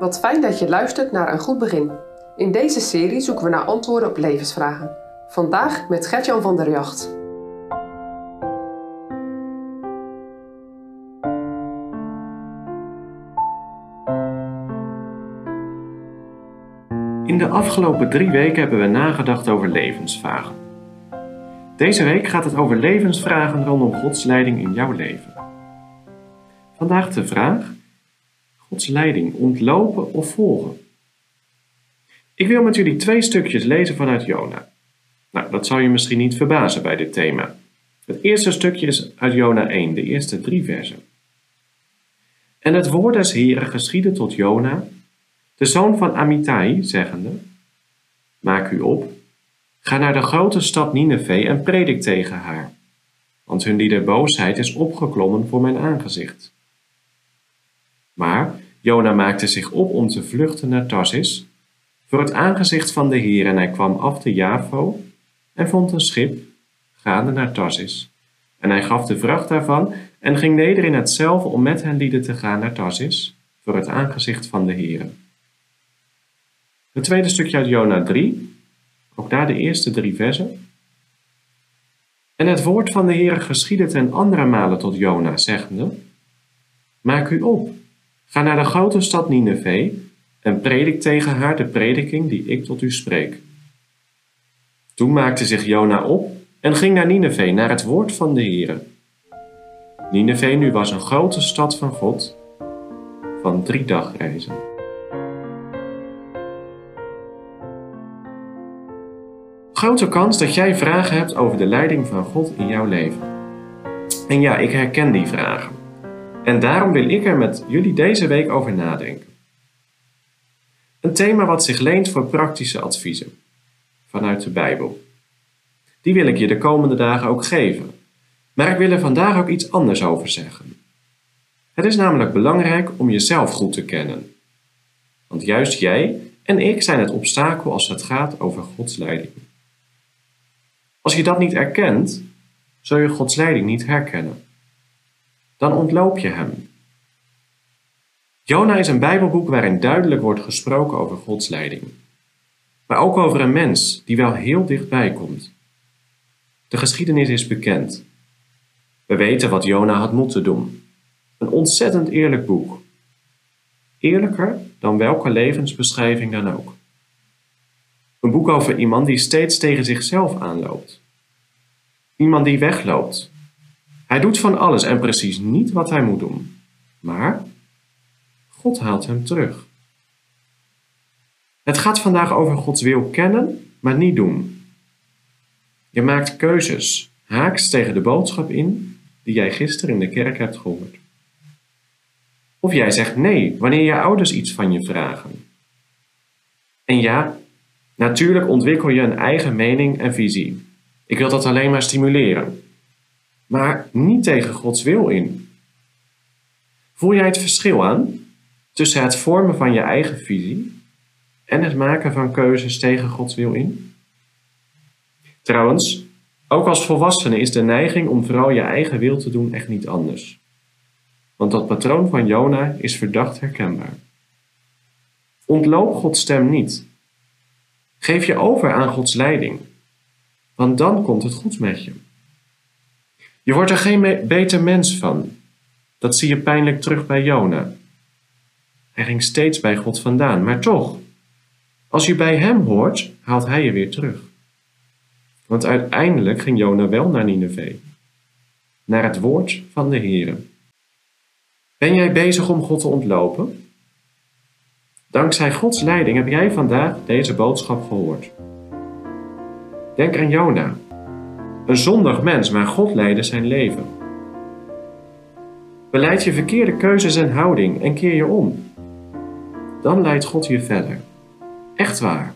Wat fijn dat je luistert naar een goed begin. In deze serie zoeken we naar antwoorden op levensvragen. Vandaag met Gertjan van der Jacht. In de afgelopen drie weken hebben we nagedacht over levensvragen. Deze week gaat het over levensvragen rondom Gods leiding in jouw leven. Vandaag de vraag: Gods leiding ontlopen of volgen? Ik wil met jullie twee stukjes lezen vanuit Jona. Nou, dat zou je misschien niet verbazen bij dit thema. Het eerste stukje is uit Jona 1, de eerste drie versen. En het woord des Heren geschiedde tot Jona, de zoon van Amittai, zeggende: Maak u op, ga naar de grote stad Nineveh en predik tegen haar, want hun lieder boosheid is opgeklommen voor mijn aangezicht. Maar Jona maakte zich op om te vluchten naar Tarsis, voor het aangezicht van de Heer, en hij kwam af de Javo en vond een schip, gaande naar Tarsis. En hij gaf de vracht daarvan en ging neder in hetzelfde om met hen lieden te gaan naar Tarsis, voor het aangezicht van de Heer. Het tweede stukje uit Jona 3, ook daar de eerste drie versen. En het woord van de Heer geschiedde ten andere malen tot Jona, zeggende, Maak u op, ga naar de grote stad Nineveh en predik tegen haar de prediking die ik tot u spreek. Toen maakte zich Jona op en ging naar Nineveh, naar het woord van de Heer. Nineveh nu was een grote stad van God, van drie dagreizen. Grote kans dat jij vragen hebt over de leiding van God in jouw leven. En ja, ik herken die vragen. En daarom wil ik er met jullie deze week over nadenken. Een thema wat zich leent voor praktische adviezen vanuit de Bijbel. Die wil ik je de komende dagen ook geven. Maar ik wil er vandaag ook iets anders over zeggen. Het is namelijk belangrijk om jezelf goed te kennen. Want juist jij en ik zijn het obstakel als het gaat over Gods leiding. Als je dat niet erkent, zul je Gods leiding niet herkennen. Dan ontloop je Hem. Jona is een Bijbelboek waarin duidelijk wordt gesproken over Gods leiding. Maar ook over een mens die wel heel dichtbij komt. De geschiedenis is bekend. We weten wat Jona had moeten doen. Een ontzettend eerlijk boek. Eerlijker dan welke levensbeschrijving dan ook. Een boek over iemand die steeds tegen zichzelf aanloopt. Iemand die wegloopt. Hij doet van alles en precies niet wat hij moet doen. Maar God haalt hem terug. Het gaat vandaag over Gods wil kennen, maar niet doen. Je maakt keuzes, haaks tegen de boodschap in die jij gisteren in de kerk hebt gehoord. Of jij zegt nee wanneer je ouders iets van je vragen. En ja, natuurlijk ontwikkel je een eigen mening en visie. Ik wil dat alleen maar stimuleren. Maar niet tegen Gods wil in. Voel jij het verschil aan tussen het vormen van je eigen visie en het maken van keuzes tegen Gods wil in? Trouwens, ook als volwassene is de neiging om vooral je eigen wil te doen echt niet anders. Want dat patroon van Jona is verdacht herkenbaar. Ontloop Gods stem niet. Geef je over aan Gods leiding, want dan komt het goed met je. Je wordt er geen beter mens van. Dat zie je pijnlijk terug bij Jona. Hij ging steeds bij God vandaan, maar toch, als je bij hem hoort, haalt hij je weer terug. Want uiteindelijk ging Jona wel naar Nineveh, naar het woord van de Heere. Ben jij bezig om God te ontlopen? Dankzij Gods leiding heb jij vandaag deze boodschap gehoord. Denk aan Jona, een zondig mens, maar God leidde zijn leven. Beleid je verkeerde keuzes en houding en keer je om. Dan leidt God je verder. Echt waar.